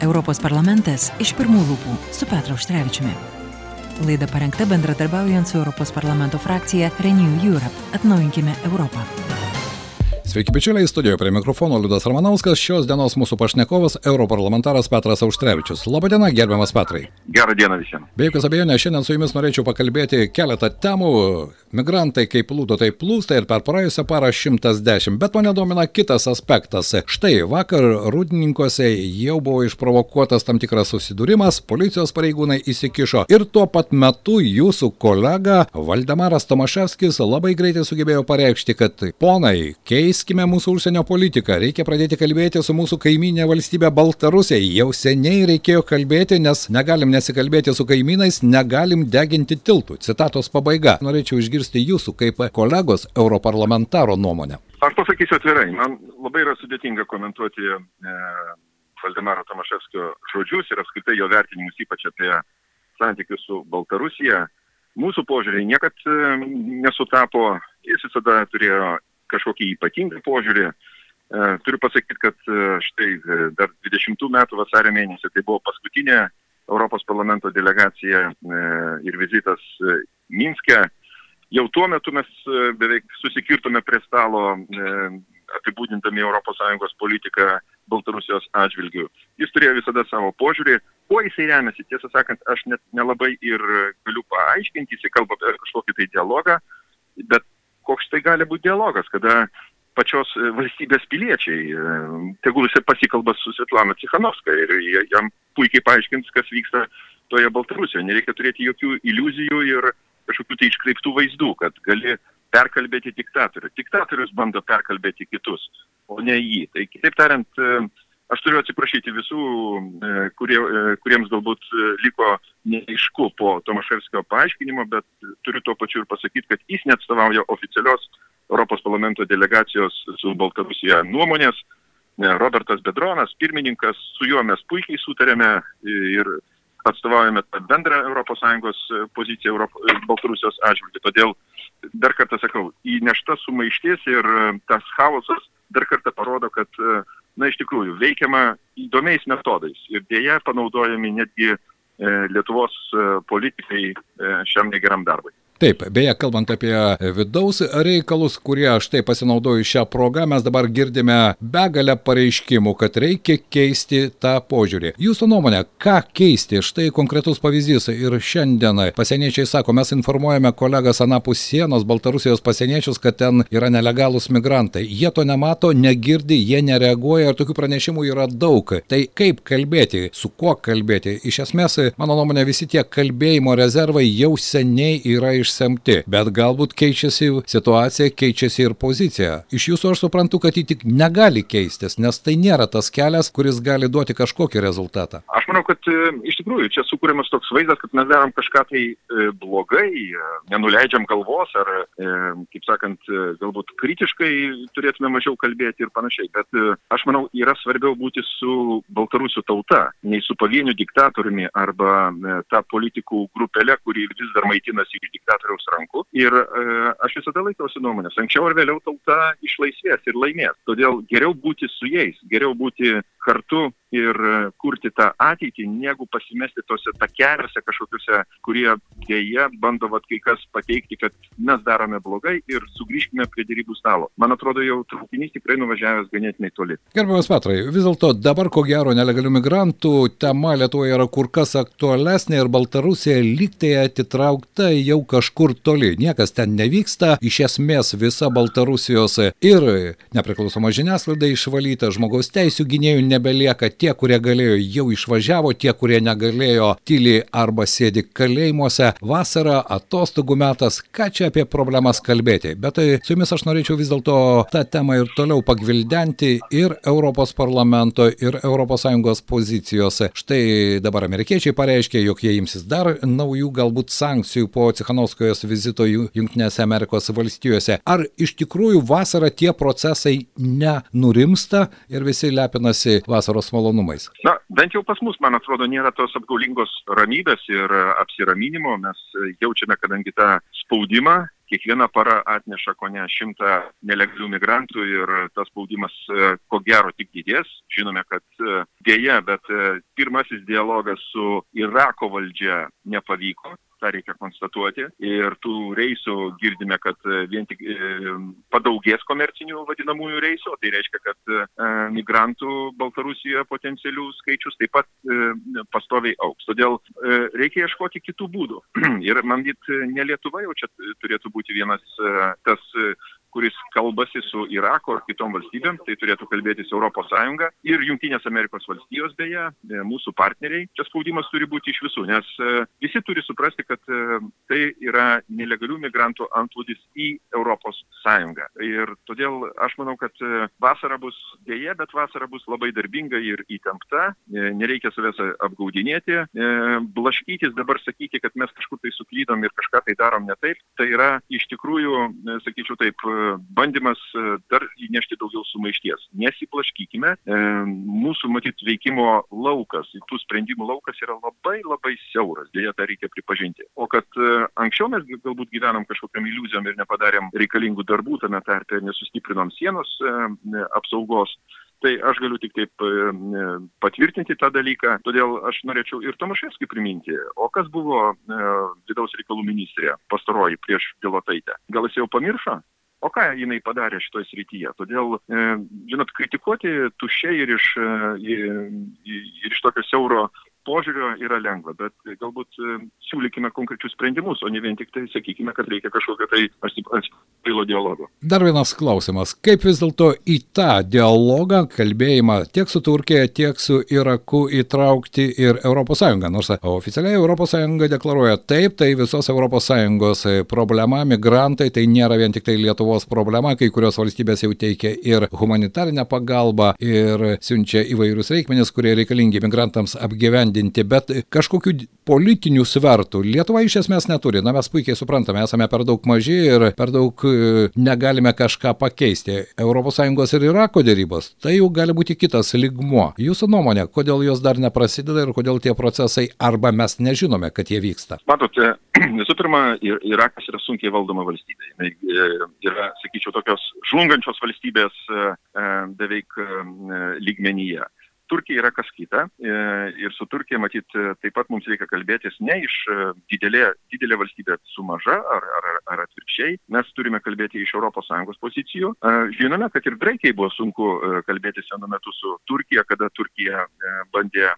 Europos parlamentas iš pirmų lūpų su Petru Užtrevičiumi. Laida parengta bendradarbiaujant su Europos parlamento frakcija Renew Europe. Atnaujinkime Europą. Sveiki, bičiuliai, studijoje prie mikrofono Liudas Ramanauskas, šios dienos mūsų pašnekovas, europarlamentaras Petras Auštrevičius. Labadiena, gerbiamas Petrai. Gerą dieną visiems. Be jokios abejonės, šiandien su jumis norėčiau pakalbėti keletą temų. Migrantai kaip plūdo, taip plūsta ir per praėjusią parą 110. Bet mane domina kitas aspektas. Štai vakar rūdininkose jau buvo išprovokuotas tam tikras susidūrimas, policijos pareigūnai įsikišo ir tuo pat metu jūsų kolega Valdemaras Tomaševskis labai greitai sugebėjo pareikšti, kad ponai, keiskime mūsų užsienio politiką, reikia pradėti kalbėti su mūsų kaiminė valstybė Baltarusija. Jau seniai reikėjo kalbėti, nes negalim nesikalbėti su kaimynais, negalim deginti tiltų. Citatos pabaiga. Norėčiau išgirsti jūsų kaip kolegos europarlamentaro nuomonę. Aš pasakysiu atvirai, man labai yra sudėtinga komentuoti e, Valdemaro Tomaševskio žodžius ir apskritai jo vertinimus, ypač apie santykius su Baltarusija. Mūsų požiūriai niekad e, nesutapo, jis visada turėjo kažkokį ypatingą požiūrį. E, turiu pasakyti, kad e, štai e, dar 20 metų vasario mėnesį tai buvo paskutinė Europos parlamento delegacija ir vizitas Minske jau tuo metu mes beveik susikirtume prie stalo apibūdindami ES politiką Baltarusijos atžvilgių. Jis turėjo visada savo požiūrį, kuo jisai remiasi, tiesą sakant, aš net nelabai ir galiu paaiškinti, jisai kalba apie kažkokį tai dialogą, bet koks tai gali būti dialogas, kada pačios valstybės piliečiai, e, tegul jisai pasikalba su Svetlana Cichanovska ir jam puikiai paaiškins, kas vyksta toje Baltarusijoje. Nereikia turėti jokių iliuzijų ir kažkokių tai iškreiptų vaizdų, kad gali perkalbėti diktatorių. Diktatorius bando perkalbėti kitus, o ne jį. Tai kitaip tariant, e, aš turiu atsiprašyti visų, e, kurie, e, kuriems galbūt liko neaišku po Tomaševskio paaiškinimo, bet turiu tuo pačiu ir pasakyti, kad jis neatstovauja oficialios Europos parlamento delegacijos su Baltarusija nuomonės. Robertas Bedronas, pirmininkas, su juo mes puikiai sutarėme ir atstovaujame tą bendrą ES e, poziciją Europo, e, Baltarusijos atžvilgiu. Todėl dar kartą sakau, įnešta sumaištis ir e, tas chaosas dar kartą parodo, kad, na, iš tikrųjų, veikiama įdomiais metodais ir dėja panaudojami netgi Lietuvos politikai šiam negeram darbui. Taip, beje, kalbant apie vidaus reikalus, kurie štai pasinaudoju šią progą, mes dabar girdime begalę pareiškimų, kad reikia keisti tą požiūrį. Jūsų nuomonė, ką keisti? Štai konkretus pavyzdys. Ir šiandien pasieniečiai sako, mes informuojame kolegas Anapus sienos, Baltarusijos pasieniečius, kad ten yra nelegalūs migrantai. Jie to nemato, negirdi, jie nereaguoja ir tokių pranešimų yra daug. Tai kaip kalbėti, su kuo kalbėti? Iš esmės, mano nuomonė, visi tie kalbėjimo rezervai jau seniai yra iš išsemti, bet galbūt keičiasi situacija, keičiasi ir pozicija. Iš jūsų aš suprantu, kad ji tik negali keistis, nes tai nėra tas kelias, kuris gali duoti kažkokį rezultatą. Aš manau, kad e, iš tikrųjų čia sukūriamas toks vaizdas, kad mes darom kažką tai e, blogai, e, nenuleidžiam galvos ar, kaip sakant, galbūt kritiškai turėtume mažiau kalbėti ir panašiai. Bet aš manau, yra svarbiau būti su Baltarusių tauta, nei su pavieniu diktatoriumi arba ta politikų grupelė, kuri vis dar maitinasi iš diktatorių diktatoriaus rankų. Ir e, aš visada laikausi nuomonės, anksčiau ar vėliau tauta išlaisvės ir laimės. Todėl geriau būti su jais, geriau būti kartu ir e, kurti tą ateitį, negu pasimesti tose takeliuose kažkokiuose, kurie dėja bando vat kai kas pateikti, kad mes darome blogai ir sugrįžkime prie dėrybų stalo. Man atrodo, jau traukinys tikrai nuvažiavęs ganėtinai toli. Gerbiamas Petrai, vis dėlto dabar ko gero nelegalių migrantų tema Lietuvoje yra kur kas aktualesnė ir Baltarusija lygtai atitraukta jau kažkur toli. Niekas ten nevyksta, iš esmės visa Baltarusijos ir nepriklausoma žiniasklaida išvalyta, žmogaus teisų gynėjų nebelieka tie, kurie galėjo, jau išvažiavo, tie, kurie negalėjo, tyliai arba sėdi kalėjimuose. Vasara, atostogų metas, ką čia apie problemas kalbėti. Bet tai su jumis aš norėčiau vis dėlto tą temą ir toliau pagvildenti ir Europos parlamento, ir ES pozicijos. Štai dabar amerikiečiai pareiškė, jog jie imsis dar naujų galbūt sankcijų po Cichanovskojos vizito Junktinėse Amerikos valstijose. Ar iš tikrųjų vasarą tie procesai nenurimsta ir visi lepinasi vasaros malonumais? Na, bent jau pas mus, man atrodo, nėra tos apgaulingos ramybės ir apsiraminimo. Mes jaučiame, kadangi tą spaudimą kiekviena para atneša ko ne šimtą nelegalių migrantų ir tas spaudimas ko gero tik didės. Žinome, kad dėja, bet pirmasis dialogas su Irako valdžia nepavyko tą reikia konstatuoti. Ir tų reisų girdime, kad e, vien tik e, padaugės komercinių vadinamųjų reisų, tai reiškia, kad e, migrantų Baltarusijoje potencialių skaičius taip pat pastoviai auks. Todėl reikia ieškoti kitų būdų. Ir man dit, ne Lietuva jau čia turėtų būti vienas tas kuris kalbasi su Irako ar kitom valstybėm, tai turėtų kalbėtis ES ir Junktinės Amerikos valstijos beje, e, mūsų partneriai. Čia spaudimas turi būti iš visų, nes e, visi turi suprasti, kad e, tai yra nelegalių migrantų antplūdis į ES. Ir todėl aš manau, kad vasara bus dėje, bet vasara bus labai darbinga ir įtempta, nereikia savęs apgaudinėti, blaškytis dabar sakyti, kad mes kažkur tai suklydom ir kažką tai darom ne taip, tai yra iš tikrųjų, sakyčiau taip, bandymas e, dar įnešti daugiau sumaišties. Nesiblaškykime, e, mūsų matyt veikimo laukas, tų sprendimų laukas yra labai labai siauras, dėja tą reikia pripažinti. O kad e, anksčiau mes galbūt gyvenom kažkokiam iliuzijom ir nepadarėm reikalingų darbų tame tarpe, nesustiprinom sienos apsaugos, Tai aš galiu tik taip patvirtinti tą dalyką, todėl aš norėčiau ir Tomaševskį priminti, o kas buvo e, vidaus reikalų ministrė pastaroji prieš pilotaitę. Gal jis jau pamiršo? O ką jinai padarė šitoje srityje? Todėl, žinot, kritikuoti tušiai ir iš, ir iš tokio siauro požiūrio yra lengva, bet galbūt e, siūlykime konkrečius sprendimus, o ne vien tik tai sakykime, kad reikia kažkokio tai atsipilo dialogo. Dar vienas klausimas. Kaip vis dėlto į tą dialogą, kalbėjimą tiek su Turkija, tiek su Iraku įtraukti ir ES? Nors oficialiai ES deklaruoja taip, tai visos ES problema, migrantai, tai nėra vien tik tai Lietuvos problema, kai kurios valstybės jau teikia ir humanitarinę pagalbą, ir siunčia įvairius reikmenis, kurie reikalingi migrantams apgyvendinti įgyvendinti, bet kažkokių politinių svertų Lietuva iš esmės neturi. Na, mes puikiai suprantame, esame per daug maži ir per daug e, negalime kažką pakeisti. ES ir Irako dėrybos, tai jau gali būti kitas ligmuo. Jūsų nuomonė, kodėl jos dar neprasideda ir kodėl tie procesai arba mes nežinome, kad jie vyksta? Matote, visų pirma, Irakas yra sunkiai valdoma valstybė. E, yra, sakyčiau, tokios žlungančios valstybės e, beveik lygmenyje. Turkija yra kas kita e, ir su Turkija matyt e, taip pat mums reikia kalbėtis ne iš e, didelė, didelė valstybė su maža ar, ar, ar atvirkščiai, mes turime kalbėti iš ES pozicijų. Žinome, kad ir Graikijai buvo sunku kalbėtis vienu metu su Turkija, kada Turkija bandė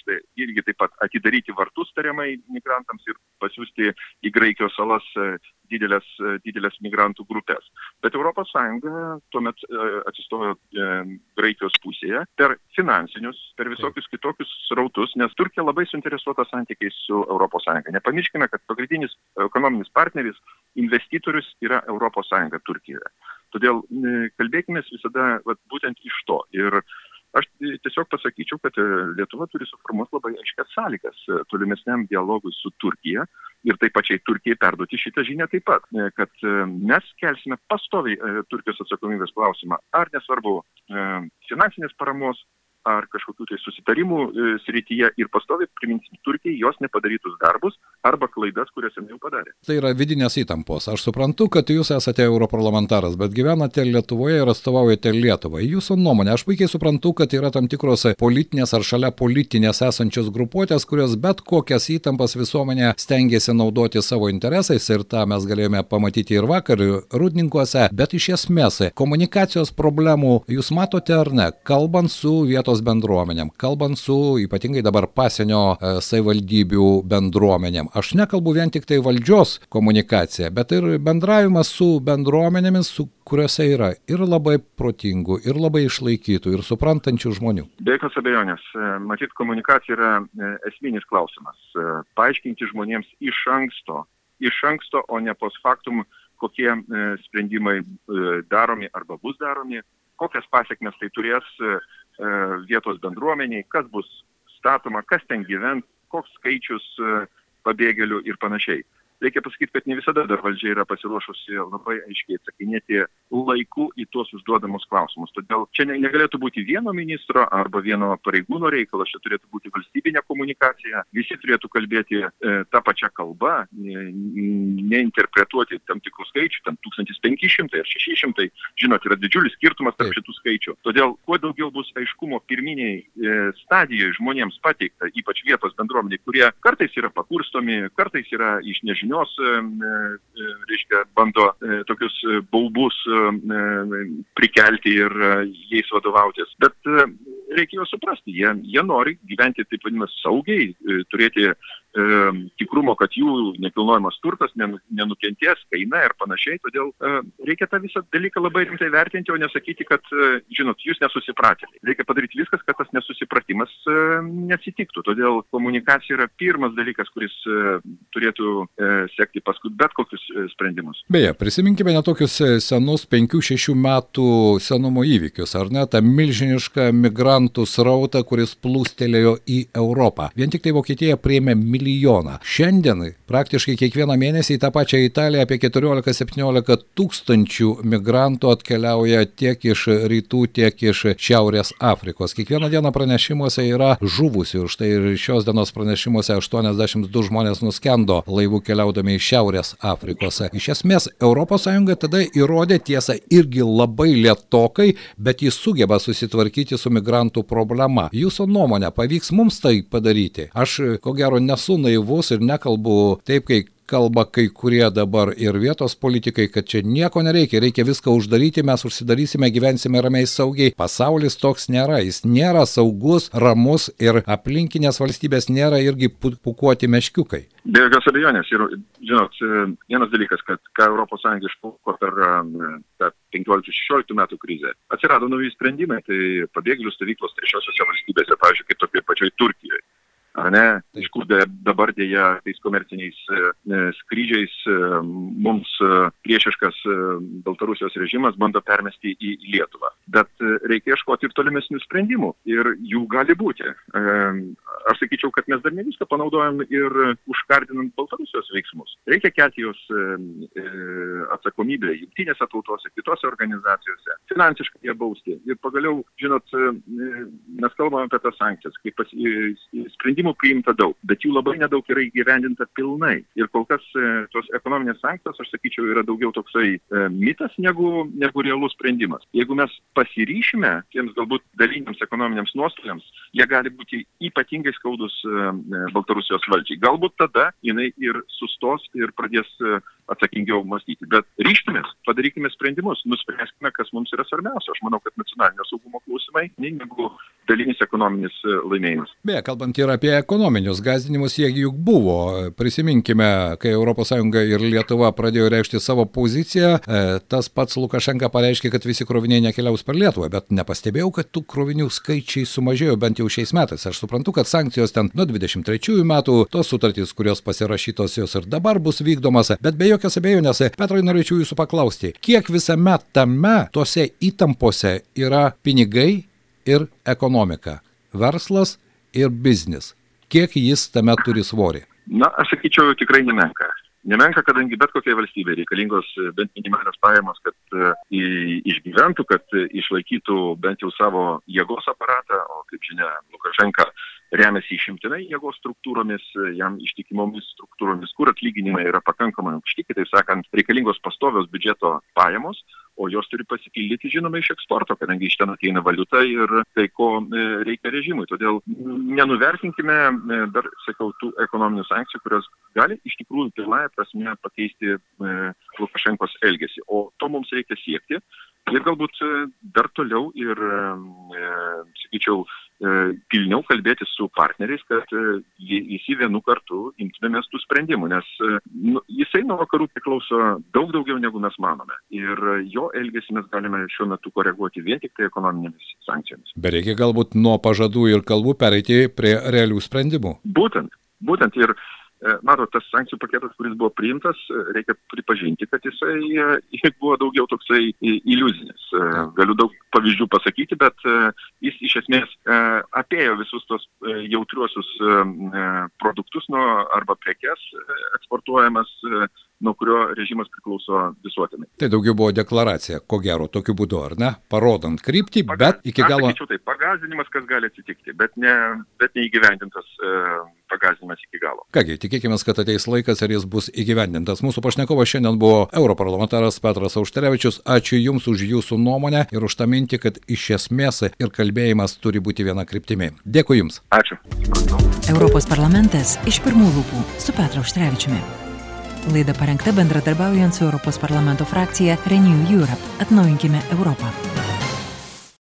štai irgi taip pat atidaryti vartus tariamai migrantams ir pasiūsti į Graikijos salas didelės, didelės migrantų grupės. Bet ES tuomet atsistojo Graikijos pusėje per finansinius, per visokius kitokius srautus, nes Turkija labai suinteresuota santykiais su ES. Nepamirškime, kad pagrindinis ekonominis partneris, investitorius yra ES Turkijoje. Todėl kalbėkime visada vat, būtent iš to. Ir aš tiesiog pasakyčiau, kad e, Lietuva turi suformuoti labai aiškias sąlygas e, tolimesniam dialogui su Turkija ir taip pačiai Turkijai perduoti šitą žinią taip pat, e, kad mes kelsime pastoviai Turkijos atsakomybės klausimą, ar nesvarbu finansinės paramos, ar kažkokių tai susitarimų srityje ir pastoviai priminsim Turkijai jos nepadarytus darbus arba klaidas, kurias jau padarė. Tai yra vidinės įtampos. Aš suprantu, kad jūs esate europarlamentaras, bet gyvenate Lietuvoje ir atstovaujate Lietuvą. Jūsų nuomonė, aš puikiai suprantu, kad yra tam tikros politinės ar šalia politinės esančios grupuotės, kurios bet kokias įtampas visuomenė stengiasi naudoti savo interesais ir tą mes galėjome pamatyti ir vakar rūdninkuose, bet iš esmės komunikacijos problemų jūs matote ar ne, kalbant su vietos bendruomenėm, kalbant su ypatingai dabar pasienio e, savivaldybių bendruomenėm. Aš nekalbu vien tik tai valdžios komunikacija, bet ir bendravimas su bendruomenėmis, su kuriuose yra ir labai protingų, ir labai išlaikytų, ir suprantančių žmonių. Be jokios abejonės, e, matyt, komunikacija yra e, esminis klausimas. Paaiškinti žmonėms iš anksto, iš anksto, o ne post factum, kokie sprendimai daromi arba bus daromi, kokias pasiekmes tai turės E, vietos bendruomeniai, kas bus statoma, kas ten gyvens, koks skaičius e, pabėgėlių ir panašiai. Reikia pasakyti, kad ne visada dar valdžia yra pasiruošusi labai aiškiai atsakinėti laiku į tuos užduodamus klausimus. Todėl čia negalėtų būti vieno ministro arba vieno pareigūno reikalas, čia turėtų būti valstybinė komunikacija, visi turėtų kalbėti e, tą pačią kalbą, neinterpretuoti tam tikrų skaičių, tam 1500 ar 600, žinot, yra didžiulis skirtumas tarp šitų skaičių. Todėl kuo daugiau bus aiškumo pirminiai e, stadijoje žmonėms pateikta, ypač vietos bendruomeniai, kurie kartais yra pakurstomi, kartais yra iš nežinios, e, e, reiškia, bando e, tokius e, baubus e, prikelti ir e, jais vadovautis. Bet e, reikia juos suprasti, jie, jie nori gyventi taip vadinamas saugiai, e, turėti e, tikrumo, kad jų nekilnojamas turtas nenukentės, kaina ir panašiai. Todėl e, reikia tą visą dalyką labai rimtai vertinti, o nesakyti, kad, e, žinot, jūs nesusipratėte. Reikia padaryti viskas, kad tas nesusipratimas e, nesitiktų. Todėl komunikacija yra pirmas dalykas, kuris e, turėtų e, sekti paskui bet kokius e, sprendimus. Beje, prisiminkime netokius e, senus 5-6 metų senumo įvykius, ar ne, tą milžinišką migrantų srautą, kuris plūstelėjo į Europą. Vien tik tai Vokietija priėmė milijoną milijoną. Šiandien praktiškai kiekvieną mėnesį į tą pačią Italiją apie 14-17 tūkstančių migrantų atkeliauja tiek iš rytų, tiek iš Šiaurės Afrikos. Kiekvieną dieną pranešimuose yra žuvusių ir štai ir šios dienos pranešimuose 82 žmonės nuskendo laivų keliaudami iš Šiaurės Afrikos. Iš esmės ES tada įrodė tiesą irgi labai lietokai, bet jis sugeba susitvarkyti su migrantų problema. Jūsų nuomonė, pavyks mums tai padaryti? Aš ko gero nesu nesu naivus ir nekalbu taip, kai kalba kai kurie dabar ir vietos politikai, kad čia nieko nereikia, reikia viską uždaryti, mes užsidarysime, gyvensime ramiai saugiai. Pasaulis toks nėra, jis nėra saugus, ramus ir aplinkinės valstybės nėra irgi pukuoti meškiukai. Be jokios abejonės. Ir, žinot, vienas dalykas, kad ką ES išpuko per tą 15-16 metų krizę, atsirado nauji sprendimai, tai pabėgėlių stovyklos trečiosiose valstybėse, pavyzdžiui, kaip tokiai pačioj Turkijoje ar ne, iš kur dabar dėja tais komerciniais e, e, skrydžiais e, mums priešiškas Baltarusijos režimas bando permesti į Lietuvą. Bet reikia ieškoti ir tolimesnių sprendimų ir jų gali būti. Aš sakyčiau, kad mes dar ne viską panaudojam ir užkardinant Baltarusijos veiksmus. Reikia kelti jos atsakomybę jungtinėse tautose, kitose organizacijose, finansiškai ją bausti. Ir pagaliau, žinot, mes kalbame apie tas sankcijas, kaip sprendimai sprendimų priimta daug, bet jų labai nedaug yra įgyvendinta pilnai. Ir kol kas e, tos ekonominės sankcijos, aš sakyčiau, yra daugiau toksai e, mitas negu, negu realus sprendimas. Jeigu mes pasiryšime tiems galbūt daliniams ekonominiams nuostoliams, jie gali būti ypatingai skaudus e, Baltarusijos valdžiai. Galbūt tada jinai ir sustos ir pradės atsakingiau mąstyti. Bet ryštumės, padarykime sprendimus, nuspręskime, kas mums yra svarbiausia. Aš manau, kad nacionalinio saugumo klausimai, negu dalinis ekonominis laimėjimas. Beje, kalbant ir apie ekonominius gazdinimus, jie juk buvo. Prisiminkime, kai ES ir Lietuva pradėjo reikšti savo poziciją, e, tas pats Lukašenka pareiškė, kad visi kroviniai nekeliaus per Lietuvą, bet nepastebėjau, kad tų krovinių skaičiai sumažėjo bent jau šiais metais. Aš suprantu, kad sankcijos ten nuo 23 metų, tos sutartys, kurios pasirašytos jos ir dabar bus vykdomas, bet be jokios abejonės, Petrai, norėčiau jūsų paklausti, kiek visame tame, tose įtampose yra pinigai ir ekonomika, verslas ir biznis. Kiek jis tame turi svorį? Na, aš sakyčiau, tikrai nemenka. Nemenka, kadangi bet kokiai valstybei reikalingos bent minimalios pajamos, kad uh, išgyventų, kad uh, išlaikytų bent jau savo jėgos aparatą, o kaip žinia, Lukašenka remiasi išimtinai jėgos struktūromis, jam ištikimomis struktūromis, kur atlyginimai yra pakankamai aukšti, kitaip sakant, reikalingos pastovios biudžeto pajamos, o jos turi pasipildyti, žinoma, iš eksporto, kadangi iš ten ateina valiuta ir tai, ko e, reikia režimui. Todėl nenuvertinkime e, dar, sakau, tų ekonominių sankcijų, kurios gali iš tikrųjų pilnąją prasme pakeisti e, Lukašenkos elgesį. O to mums reikia siekti. Ir galbūt dar toliau ir, sakyčiau, E, pilniau kalbėti su partneriais, kad e, visi vienu kartu imtumėmės tų sprendimų, nes e, nu, jisai nuo vakarų priklauso daug daugiau negu mes manome. Ir jo elgesį mes galime šiuo metu koreguoti vien tik tai ekonominėmis sankcijomis. Bet reikia galbūt nuo pažadų ir kalbų pereiti prie realių sprendimų. Būtent, būtent ir matot, tas sankcijų paketas, kuris buvo priimtas, reikia pripažinti, kad jisai buvo daugiau toksai iliuzinis. Galiu daug pavyzdžių pasakyti, bet jis iš esmės apėjo visus tos jautriuosius produktus nuo arba prekes eksportuojamas nuo kurio režimas priklauso visuotinai. Tai daugiau buvo deklaracija, ko gero, tokiu būdu, ar ne? Parodant kryptį, Paga bet iki galo... Aš sakyčiau, tai pagazinimas, kas gali atsitikti, bet, ne, bet neįgyvendintas e, pagazinimas iki galo. Kągi, tikėkime, kad ateis laikas ir jis bus įgyvendintas. Mūsų pašnekovas šiandien buvo europarlamentaras Petras Auštrevičius. Ačiū Jums už Jūsų nuomonę ir už tą mintį, kad iš esmės ir kalbėjimas turi būti viena kryptimi. Dėkui Jums. Ačiū. Europos parlamentas iš pirmų lūpų su Petru Auštrevičiumi. Laida parengta bendradarbiaujant su Europos parlamento frakcija Renew Europe. Atnaujinkime Europą.